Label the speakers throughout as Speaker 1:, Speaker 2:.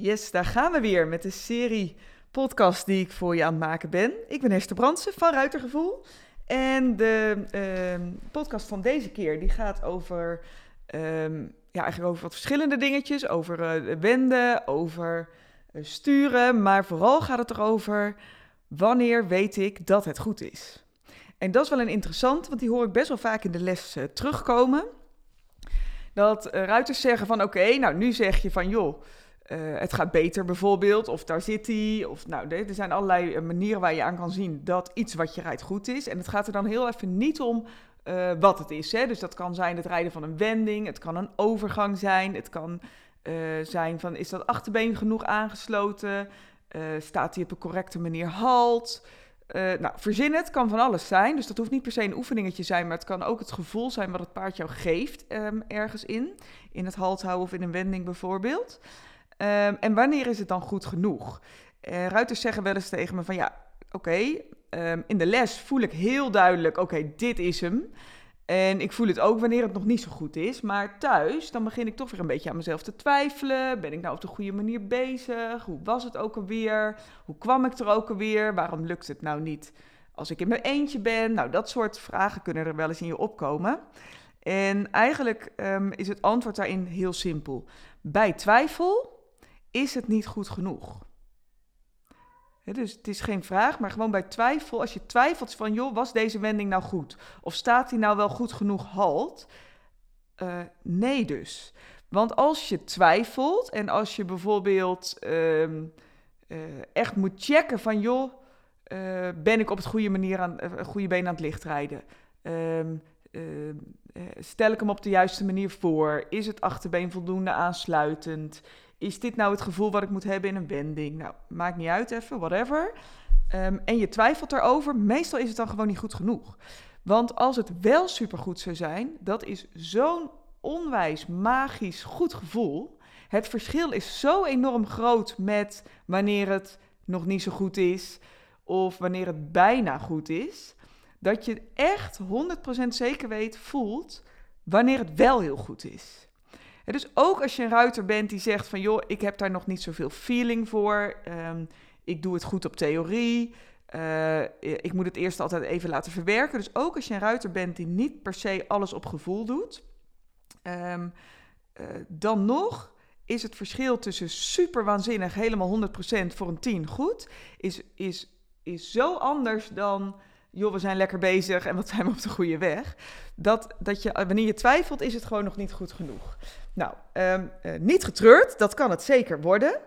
Speaker 1: Yes, daar gaan we weer met de serie podcast die ik voor je aan het maken ben. Ik ben Hester Brandsen van Ruitergevoel. En de ehm, podcast van deze keer die gaat over, ehm, ja, eigenlijk over wat verschillende dingetjes. Over uh, wenden, over uh, sturen, maar vooral gaat het erover wanneer weet ik dat het goed is. En dat is wel een interessant, want die hoor ik best wel vaak in de les uh, terugkomen. Dat ruiters zeggen van oké, nou nu zeg je van joh, uh, het gaat beter bijvoorbeeld, of daar zit hij. Of nou, er zijn allerlei eh, manieren waar je aan kan zien dat iets wat je rijdt goed is. En het gaat er dan heel even niet om uh, wat het is. Hè? Dus dat kan zijn het rijden van een wending, het kan een overgang zijn, het kan zijn van is dat achterbeen genoeg aangesloten, staat hij op een correcte manier halt. nou, verzin het, kan van alles zijn. Dus dat hoeft niet per se een oefeningetje zijn, maar het kan ook het gevoel zijn wat het paard jou geeft um, ergens in. In het halt houden of in een wending bijvoorbeeld. Um, en wanneer is het dan goed genoeg? Uh, ruiters zeggen wel eens tegen me van ja, oké, um, in de les voel ik heel duidelijk, oké, dit is hem. En ik voel het ook wanneer het nog niet zo goed is. Maar thuis, dan begin ik toch weer een beetje aan mezelf te twijfelen. Ben ik nou op de goede manier bezig? Hoe was het ook alweer? Hoe kwam ik er ook alweer? Waarom lukt het nou niet als ik in mijn eentje ben? Nou, dat soort vragen kunnen er wel eens in je opkomen. En eigenlijk um, is het antwoord daarin heel simpel. Bij twijfel is het niet goed genoeg? dus het is geen vraag, maar gewoon bij twijfel. Als je twijfelt van, joh, was deze wending nou goed? Of staat die nou wel goed genoeg halt? Uh, nee dus. Want als je twijfelt en als je bijvoorbeeld uh, uh, echt moet checken van, joh, uh, ben ik op het goede manier aan, goede been aan het licht rijden? Ehm, stel ik hem op de juiste manier voor? Is het achterbeen voldoende aansluitend? Is dit nou het gevoel wat ik moet hebben in een wending? Nou, maakt niet uit even, whatever. Um, en je twijfelt erover, meestal is het dan gewoon niet goed genoeg. Want als het wel supergoed zou zijn, dat is zo'n onwijs magisch goed gevoel. Het verschil is zo enorm groot met wanneer het nog niet zo goed is of wanneer het bijna goed is, dat je echt 100% zeker weet voelt wanneer het wel heel goed is dus ook als je een ruiter bent die zegt van joh, ik heb daar nog niet zoveel feeling voor. Um, ik doe het goed op theorie. Uh, ik moet het eerst altijd even laten verwerken. Dus ook als je een ruiter bent die niet per se alles op gevoel doet, um, uh, dan nog is het verschil tussen super waanzinnig, helemaal 100% voor een 10 goed, is, is, is zo anders dan joh, we zijn lekker bezig en wat zijn we op de goede weg. Dat, dat je, wanneer je twijfelt, is het gewoon nog niet goed genoeg. Nou, um, uh, niet getreurd, dat kan het zeker worden.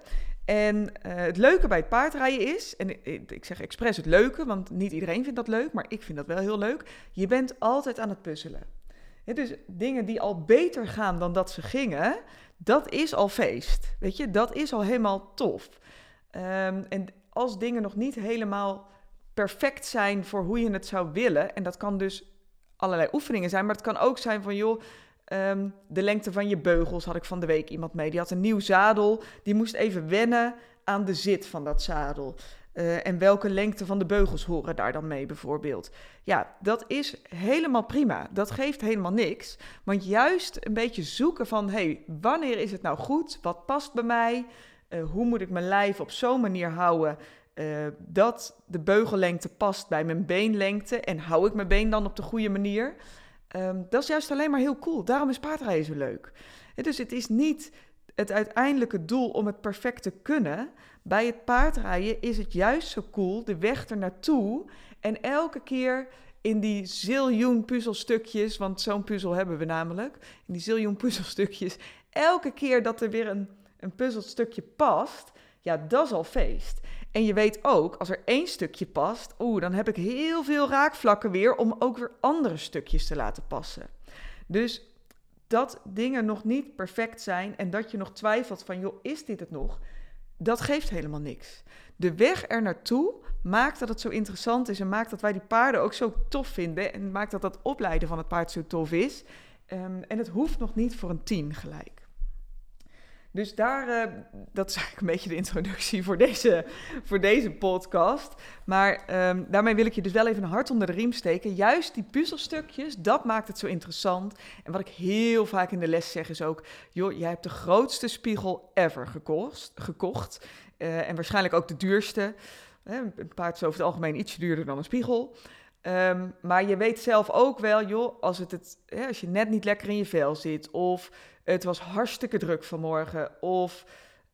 Speaker 1: En uh, het leuke bij het paardrijden is, en ik, zeg expres het leuke, want niet iedereen vindt dat leuk, maar ik vind dat wel heel leuk. Je bent altijd aan het puzzelen. Dus dingen die al beter gaan dan dat ze gingen, dat is al feest. Weet je, dat is al helemaal tof. Um, en als dingen nog niet helemaal perfect zijn voor hoe je het zou willen. En dat kan dus allerlei oefeningen zijn, maar het kan ook zijn van joh. Um, de lengte van je beugels had ik van de week iemand mee. Die had een nieuw zadel. Die moest even wennen aan de zit van dat zadel. Uh, en welke lengte van de beugels horen daar dan mee, bijvoorbeeld? Ja, dat is helemaal prima. Dat geeft helemaal niks. Want juist een beetje zoeken van: hey, wanneer is het nou goed? Wat past bij mij? Uh, hoe moet ik mijn lijf op zo'n manier houden uh, dat de beugellengte past bij mijn beenlengte en hou ik mijn been dan op de goede manier. Um, dat is juist alleen maar heel cool. Daarom is paardrijden zo leuk. dus het is niet het uiteindelijke doel om het perfect te kunnen. Bij het paardrijden is het juist zo cool, de weg er naartoe. En elke keer in die ziljoen puzzelstukjes, want zo'n puzzel hebben we namelijk, in die ziljoen puzzelstukjes, elke keer dat er weer een, een puzzelstukje past, ja, dat is al feest. En je weet ook, als er één stukje past, oeh, dan heb ik heel veel raakvlakken weer om ook weer andere stukjes te laten passen. Dus dat dingen nog niet perfect zijn en dat je nog twijfelt van, joh, is dit het nog? Dat geeft helemaal niks. De weg er naartoe maakt dat het zo interessant is en maakt dat wij die paarden ook zo tof vinden en maakt dat dat opleiden van het paard zo tof is. Um, en het hoeft nog niet voor een tien gelijk. Dus daar, uh, dat is eigenlijk een beetje de introductie voor deze, voor deze podcast. Maar um, daarmee wil ik je dus wel even een hart onder de riem steken. Juist die puzzelstukjes, dat maakt het zo interessant. En wat ik heel vaak in de les zeg is ook... joh, jij hebt de grootste spiegel ever gekost, gekocht. Uh, en waarschijnlijk ook de duurste. Een paard is over het algemeen ietsje duurder dan een spiegel. Um, maar je weet zelf ook wel, joh, als, het het, hè, als je net niet lekker in je vel zit... of het was hartstikke druk vanmorgen. Of,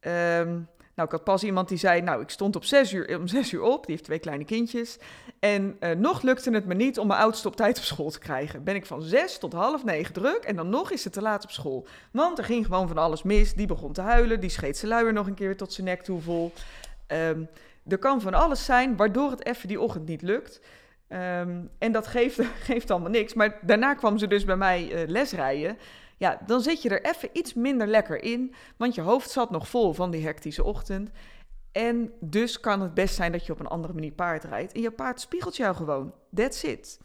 Speaker 1: um, nou, ik had pas iemand die zei, nou, ik stond op zes uur, om zes uur op. Die heeft twee kleine kindjes. En uh, nog lukte het me niet om mijn oudste op tijd op school te krijgen. Ben ik van zes tot half negen druk en dan nog is het te laat op school. Want er ging gewoon van alles mis. Die begon te huilen, die scheet zijn luier nog een keer tot zijn nek toe vol. Um, er kan van alles zijn waardoor het even die ochtend niet lukt. Um, en dat geeft, geeft allemaal niks. Maar daarna kwam ze dus bij mij uh, lesrijden ja, dan zit je er even iets minder lekker in, want je hoofd zat nog vol van die hectische ochtend. En dus kan het best zijn dat je op een andere manier paard rijdt. En je paard spiegelt jou gewoon. That's it.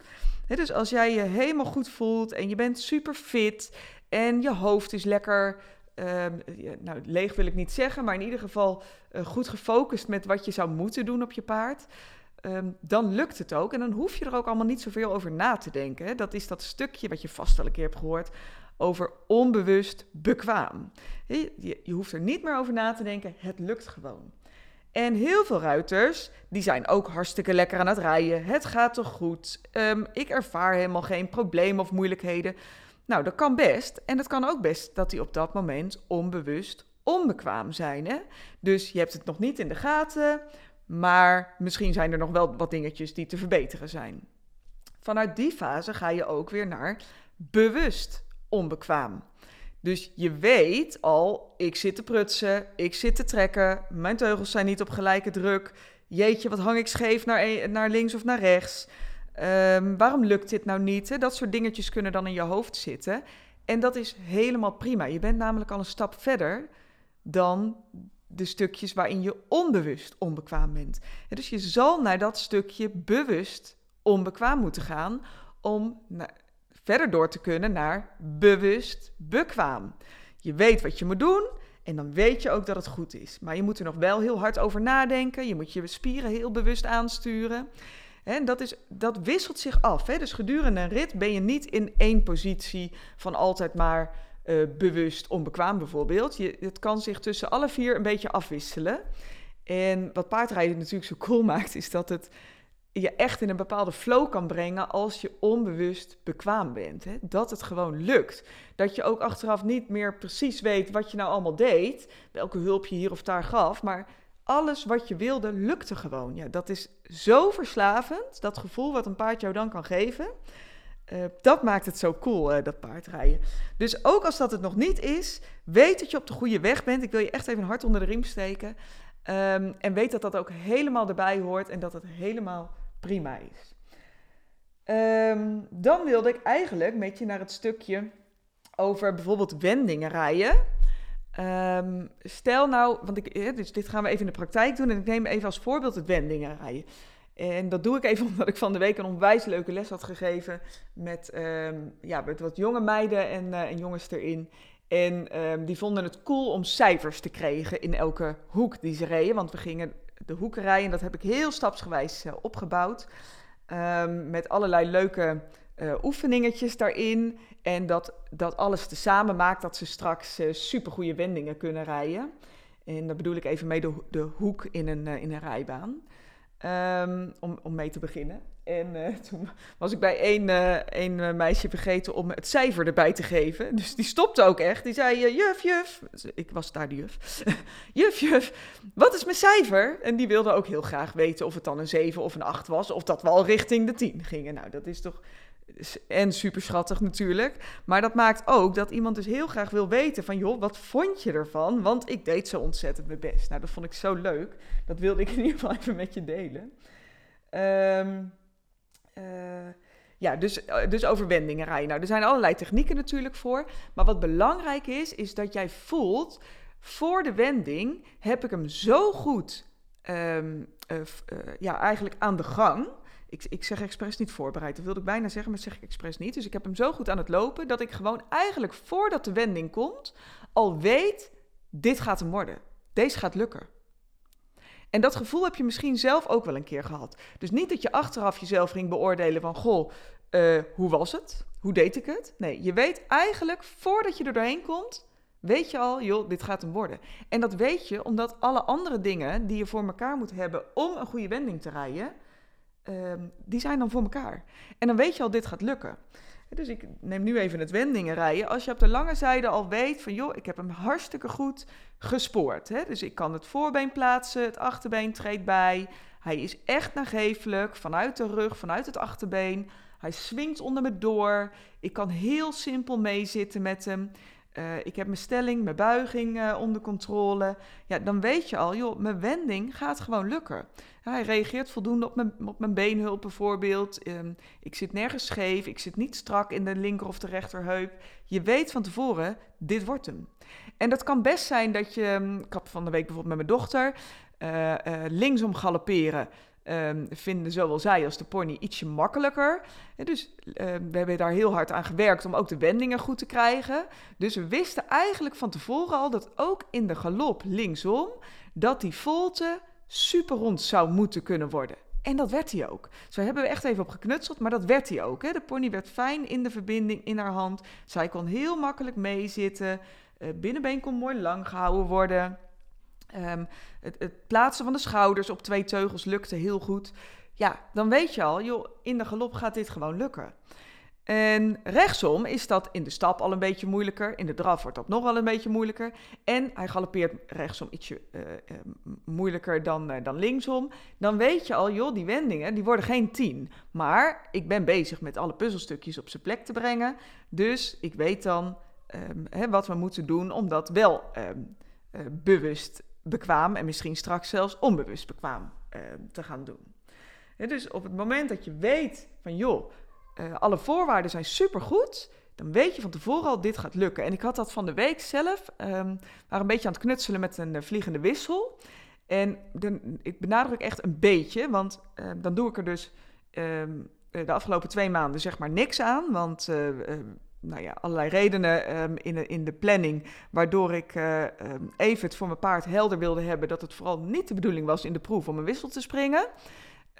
Speaker 1: dus als jij je helemaal goed voelt en je bent super fit en je hoofd is lekker, uh, nou leeg wil ik niet zeggen, maar in ieder geval uh, goed gefocust met wat je zou moeten doen op je paard. Um, dan lukt het ook. En dan hoef je er ook allemaal niet zoveel over na te denken. Dat is dat stukje wat je vast wel een keer hebt gehoord over onbewust bekwaam. Je, je hoeft er niet meer over na te denken, het lukt gewoon. En heel veel ruiters, die zijn ook hartstikke lekker aan het rijden. Het gaat toch goed? Um, ik ervaar helemaal geen problemen of moeilijkheden. Nou, dat kan best. En het kan ook best dat die op dat moment onbewust onbekwaam zijn. Hè? Dus je hebt het nog niet in de gaten, maar misschien zijn er nog wel wat dingetjes die te verbeteren zijn. Vanuit die fase ga je ook weer naar bewust onbekwaam. Dus je weet al, ik zit te prutsen, ik zit te trekken, mijn teugels zijn niet op gelijke druk. Jeetje, wat hang ik scheef naar, e-, naar links of naar rechts? Um, waarom lukt dit nou niet? Dat soort dingetjes kunnen dan in je hoofd zitten. En dat is helemaal prima. Je bent namelijk al een stap verder dan de stukjes waarin je onbewust onbekwaam bent. dus je zal naar dat stukje bewust onbekwaam moeten gaan om verder door te kunnen naar bewust bekwaam. Je weet wat je moet doen en dan weet je ook dat het goed is. Maar je moet er nog wel heel hard over nadenken. Je moet je spieren heel bewust aansturen. En dat, is, dat wisselt zich af. Hè? Dus gedurende een rit ben je niet in één positie van altijd maar uh, bewust onbekwaam bijvoorbeeld. Je, het kan zich tussen alle vier een beetje afwisselen. En wat paardrijden natuurlijk zo cool maakt, is dat het je echt in een bepaalde flow kan brengen als je onbewust bekwaam bent. Hè? Dat het gewoon lukt. Dat je ook achteraf niet meer precies weet wat je nou allemaal deed, welke hulp je hier of daar gaf, maar alles wat je wilde lukte gewoon. Ja, dat is zo verslavend, dat gevoel wat een paard jou dan kan geven. Uh, dat maakt het zo cool, uh, dat paardrijden. Dus ook als dat het nog niet is, weet dat je op de goede weg bent. Ik wil je echt even hart onder de riem steken. Um, en weet dat dat ook helemaal erbij hoort en dat het helemaal prima is. Um, dan wilde ik eigenlijk met je naar het stukje over bijvoorbeeld wendingen rijden. Um, stel nou, want ik, dus dit gaan we even in de praktijk doen en ik neem even als voorbeeld het wendingen rijden. En dat doe ik even omdat ik van de week een onwijs leuke les had gegeven met, um, ja, met wat jonge meiden en, uh, en jongens erin. En um, die vonden het cool om cijfers te krijgen in elke hoek die ze reden. Want we gingen de hoekerij. En dat heb ik heel stapsgewijs uh, opgebouwd. Um, met allerlei leuke uh, oefeningetjes daarin. En dat, dat alles tezamen maakt dat ze straks supergoeie wendingen kunnen rijden. En daar bedoel ik even mee de, de hoek in een, in een rijbaan. Um, om, om mee te beginnen. En uh, toen was ik bij één, uh, één eh, meisje vergeten om het cijfer erbij te geven. Dus die stopte ook echt. Die zei, juf, juf. Ik was daar de juf. juf, juf, wat is mijn cijfer? En die wilde ook heel graag weten of het dan een 7 of een 8 was. Of dat we al richting de 10 gingen. Nou, dat is toch... En super schattig natuurlijk. Maar dat maakt ook dat iemand dus heel graag wil weten van... joh, wat vond je ervan? Want ik deed zo ontzettend mijn best. Nou, dat vond ik zo leuk. Dat wilde ik in ieder geval even met je delen. Um, uh, ja, dus, eh, dus over wendingen rijden. Nou, er zijn allerlei technieken natuurlijk voor. Maar wat belangrijk is, is dat jij voelt... voor de wending heb ik hem zo goed... Um, uh, ja, eigenlijk aan de gang... Ik, ik, zeg expres niet voorbereid. Dat wilde ik bijna zeggen, maar zeg ik expres niet. Dus ik heb hem zo goed aan het lopen dat ik gewoon eigenlijk voordat de wending komt al weet dit gaat hem worden. Deze gaat lukken. En dat gevoel heb je misschien zelf ook wel een keer gehad. Dus niet dat je achteraf jezelf ging beoordelen van, goh, uh, hoe was het? Hoe deed ik het? Nee, je weet eigenlijk, voordat je er doorheen komt, weet je al, joh, dit gaat hem worden. En dat weet je omdat alle andere dingen die je voor elkaar moet hebben om een goede wending te rijden, uh, die zijn dan voor elkaar. En dan weet je al, dit gaat lukken. Dus ik neem nu even het wendingen rijden. Als je op de lange zijde al weet van, joh, ik heb hem hartstikke goed gespoord. Hè? Dus ik kan het voorbeen plaatsen, het achterbeen treedt bij. Hij is echt nagevelijk, vanuit de rug, vanuit het achterbeen. Hij swingt onder me door. Ik kan heel simpel meezitten met hem. Uh, ik heb mijn stelling, mijn buiging uh, onder controle. Ja, dan weet je al, joh, mijn wending gaat gewoon lukken. hij reageert voldoende op mijn, op mijn beenhulp bijvoorbeeld. Um, ik zit nergens scheef, ik zit niet strak in de linker of de rechterheup. Je weet van tevoren, dit wordt hem. En dat kan best zijn dat je, ehm, ik had van de week bijvoorbeeld met mijn dochter, uh, linksom galopperen. Um, vinden zowel zij als de pony ietsje makkelijker. Dus um, we hebben daar heel hard aan gewerkt om ook de wendingen goed te krijgen. Dus we wisten eigenlijk van tevoren al dat ook in de galop linksom, dat die volte super rond zou moeten kunnen worden. En dat werd hij ook. Zo hebben we echt even op geknutseld, maar dat werd hij ook. Hè. De pony werd fijn in de verbinding in haar hand. Zij kon heel makkelijk meezitten. Uh, binnenbeen kon mooi lang gehouden worden. Um, het, plaatsen van de schouders op twee teugels lukte heel goed. Ja, dan weet je al, joh, in de galop gaat dit gewoon lukken. En rechtsom is dat in de stap al een beetje moeilijker. In de draf wordt dat nog wel een beetje moeilijker. En hij galopeert rechtsom ietsje uh, uh, moeilijker dan, uh, dan linksom. Dan weet je al, joh, die wendingen die worden geen tien. Maar ik ben bezig met alle puzzelstukjes op zijn plek te brengen. Dus ik weet dan um, hè, wat we moeten doen om dat wel um, bewust bekwaam en misschien straks zelfs onbewust bekwaam uh, te gaan doen. dus op het moment dat je weet van joh, uh, alle voorwaarden zijn supergoed, dan weet je van tevoren al dit gaat lukken. En ik had dat van de week zelf, um, een beetje aan het knutselen met een uh, vliegende wissel. En ik benadruk echt een beetje, want dan doe ik er dus um, de afgelopen twee maanden zeg maar niks aan, want nou ja, allerlei redenen um, in, de, in de planning, waardoor ik uh, um, even het voor mijn paard helder wilde hebben dat het vooral niet de bedoeling was in de proef om een wissel te springen.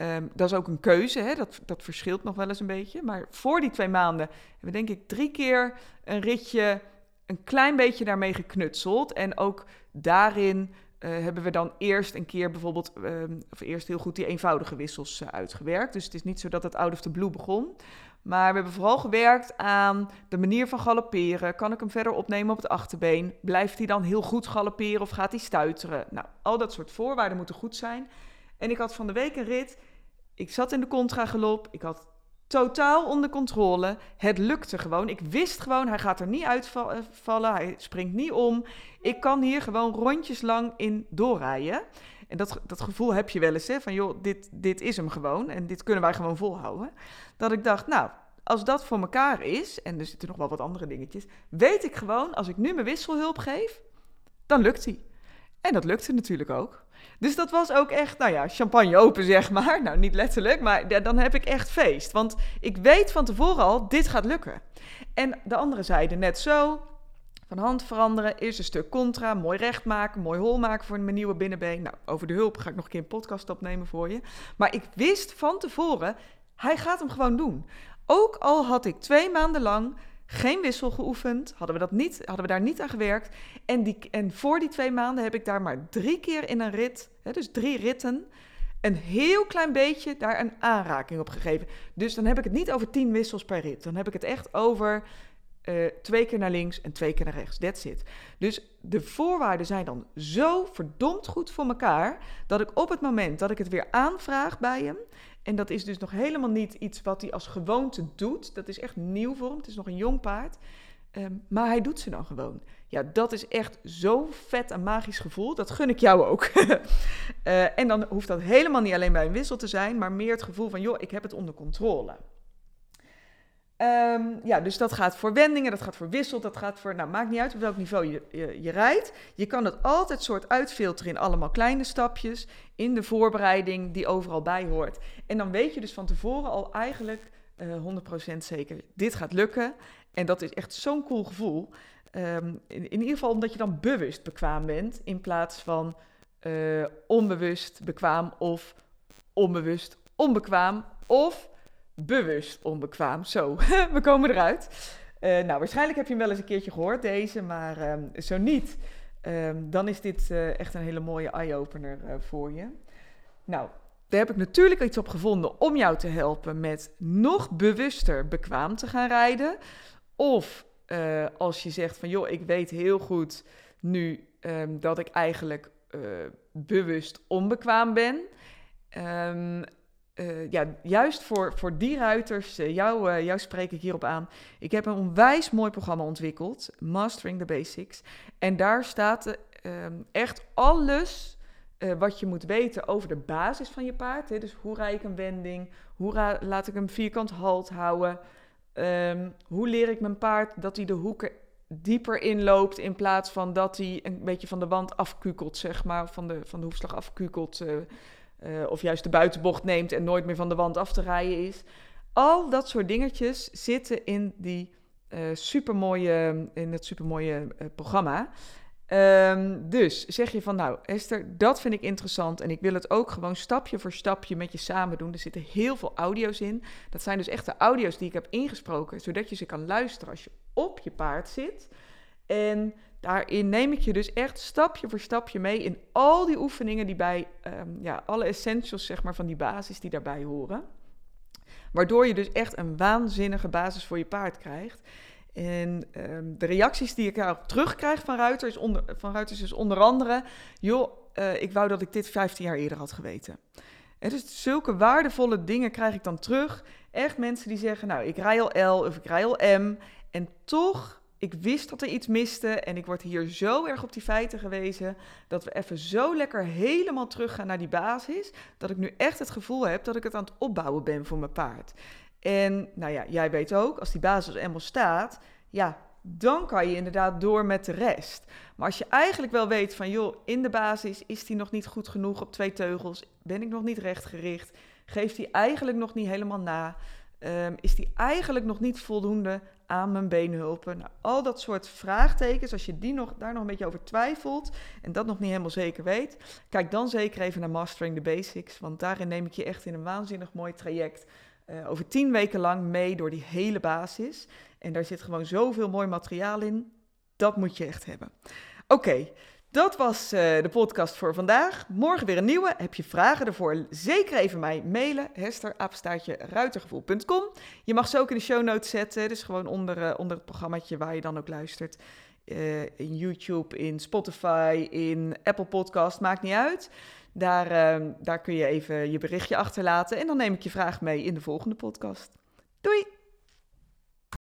Speaker 1: Um, dat is ook een keuze, hè? Dat, dat verschilt nog wel eens een beetje. Maar voor die twee maanden hebben we denk ik drie keer een ritje een klein beetje daarmee geknutseld. En ook daarin uh, hebben we dan eerst een keer bijvoorbeeld, of eerst heel goed die eenvoudige wissels uh, uitgewerkt. Dus het is niet zo dat het out of the blue begon. Maar we hebben vooral gewerkt aan de manier van galopperen. Kan ik hem verder opnemen op het achterbeen? Blijft hij dan heel goed galopperen of gaat hij stuiteren? Nou, al dat soort voorwaarden moeten goed zijn. En ik had van de week een rit. Ik zat in de contragalop. Ik had totaal onder controle. Het lukte gewoon. Ik wist gewoon, hij gaat er niet uitvallen. Hij springt niet om. Ik kan hier gewoon rondjes lang in doorrijden. En dat, dat gevoel heb je wel eens, hè, van joh, dit, dit is hem gewoon en dit kunnen wij gewoon volhouden. Dat ik dacht, nou, als dat voor elkaar is, en er zitten nog wel wat andere dingetjes, weet ik gewoon, als ik nu mijn wisselhulp geef, dan lukt hij. En dat lukte natuurlijk ook. Dus dat was ook echt, nou ja, champagne open zeg maar. Nou, niet letterlijk, maar dan heb ik echt feest. Want ik weet van tevoren al, dit gaat lukken. En de andere zijde net zo van hand veranderen. Eerst een stuk contra, mooi recht maken, mooi hol maken voor mijn nieuwe binnenbeen. Nou, over de hulp ga ik nog een keer een podcast opnemen voor je. Maar ik wist van tevoren, hij gaat hem gewoon doen. Ook al had ik twee maanden lang geen wissel geoefend, hadden we, dat niet, hadden we daar niet aan gewerkt. En, die, en voor die twee maanden heb ik daar maar drie keer in een rit, hè, dus drie ritten, een heel klein beetje daar een aanraking op gegeven. Dus dan heb ik het niet over tien wissels per rit. Dan heb ik het echt over uh, twee keer naar links en twee keer naar rechts. That's it. Dus de voorwaarden zijn dan zo verdomd goed voor elkaar dat ik op het moment dat ik het weer aanvraag bij hem. En dat is dus nog helemaal niet iets wat hij als gewoonte doet. Dat is echt nieuw voor hem. Het is nog een jong paard. Um, maar hij doet ze dan gewoon. Ja, dat is echt zo'n vet en magisch gevoel. Dat gun ik jou ook. uh, en dan hoeft dat helemaal niet alleen bij een wissel te zijn, maar meer het gevoel van, joh, ik heb het onder controle. Um, ja, dus dat gaat voor wendingen, dat gaat voor wissel, dat gaat voor, nou maakt niet uit op welk niveau je, je, rijdt. Je kan het altijd soort uitfilteren in allemaal kleine stapjes, in de voorbereiding die overal bij hoort. En dan weet je dus van tevoren al eigenlijk uh, eh, 100% zeker, dit gaat lukken. En dat is echt zo'n cool gevoel. Ehm, in, ieder geval omdat je dan bewust bekwaam bent in plaats van uh, onbewust bekwaam of onbewust onbekwaam of bewust onbekwaam. Zo, we komen eruit. Uh, nou, waarschijnlijk heb je hem wel eens een keertje gehoord, deze, maar um, zo niet. Um, dan is dit uh, echt een hele mooie eye-opener voor je. Nou, daar heb ik natuurlijk iets op gevonden om jou te helpen met nog bewuster bekwaam te gaan rijden. Of als je zegt van joh, ik weet heel goed nu um, dat ik eigenlijk bewust onbekwaam ben. Um, uh, ja, juist voor, voor die ruiters, jou, jou spreek ik hierop aan. Ik heb een onwijs mooi programma ontwikkeld, Mastering the Basics. En daar staat um, echt alles wat je moet weten over de basis van je paard. Hè? Dus hoe rijd ik een wending? Hoe laat ik hem vierkant halt houden? Um, hoe leer ik mijn paard dat hij de hoeken dieper inloopt in plaats van dat hij een beetje van de wand afkukelt, zeg maar, van de, van de hoefslag afkukelt. Uh, of juist de buitenbocht neemt en nooit meer van de wand af te rijden is. Al dat soort dingetjes zitten in, die, uh, supermooie, in het supermooie programma. Um, dus zeg je van, nou Esther, dat vind ik interessant en ik wil het ook gewoon stapje voor stapje met je samen doen. Er zitten heel veel audio's in. Dat zijn dus echt de audio's die ik heb ingesproken, zodat je ze kan luisteren als je op je paard zit. En daarin neem ik je dus echt stapje voor stapje mee in al die oefeningen die bij, um, ja, alle essentials zeg maar van die basis die daarbij horen. Waardoor je dus echt een waanzinnige basis voor je paard krijgt. En um, de reacties die ik daarop terugkrijg van Ruiters, onder, van Ruiters is onder andere... joh, uh, ik wou dat ik dit 15 jaar eerder had geweten. En dus zulke waardevolle dingen krijg ik dan terug. Echt mensen die zeggen, nou, ik rij al L of ik rij al M. En toch, ik wist dat er iets miste. En ik word hier zo erg op die feiten gewezen... dat we even zo lekker helemaal teruggaan naar die basis... dat ik nu echt het gevoel heb dat ik het aan het opbouwen ben voor mijn paard. En nou ja, jij weet ook, als die basis eenmaal staat, ja, dan kan je inderdaad door met de rest. Maar als je eigenlijk wel weet van, joh, in de basis is die nog niet goed genoeg op twee teugels, ben ik nog niet rechtgericht, geeft die eigenlijk nog niet helemaal na, um, is die eigenlijk nog niet voldoende aan mijn beenhulpen. Nou, al dat soort vraagtekens, als je die nog, daar nog een beetje over twijfelt en dat nog niet helemaal zeker weet, kijk dan zeker even naar Mastering the Basics, want daarin neem ik je echt in een waanzinnig mooi traject uh, over tien weken lang mee door die hele basis. En daar zit gewoon zoveel mooi materiaal in. Dat moet je echt hebben. Oké, dat was uh, de podcast voor vandaag. Morgen weer een nieuwe. Heb je vragen ervoor? Zeker even mij mailen. Hester. Je mag ze ook in de show notes zetten. Dus gewoon onder, uh, onder het programmaatje waar je dan ook luistert. Uh, in YouTube, in Spotify, in Apple Podcast, maakt niet uit. Daar, uh, daar kun je even je berichtje achterlaten en dan neem ik je vraag mee in de volgende podcast. Doei!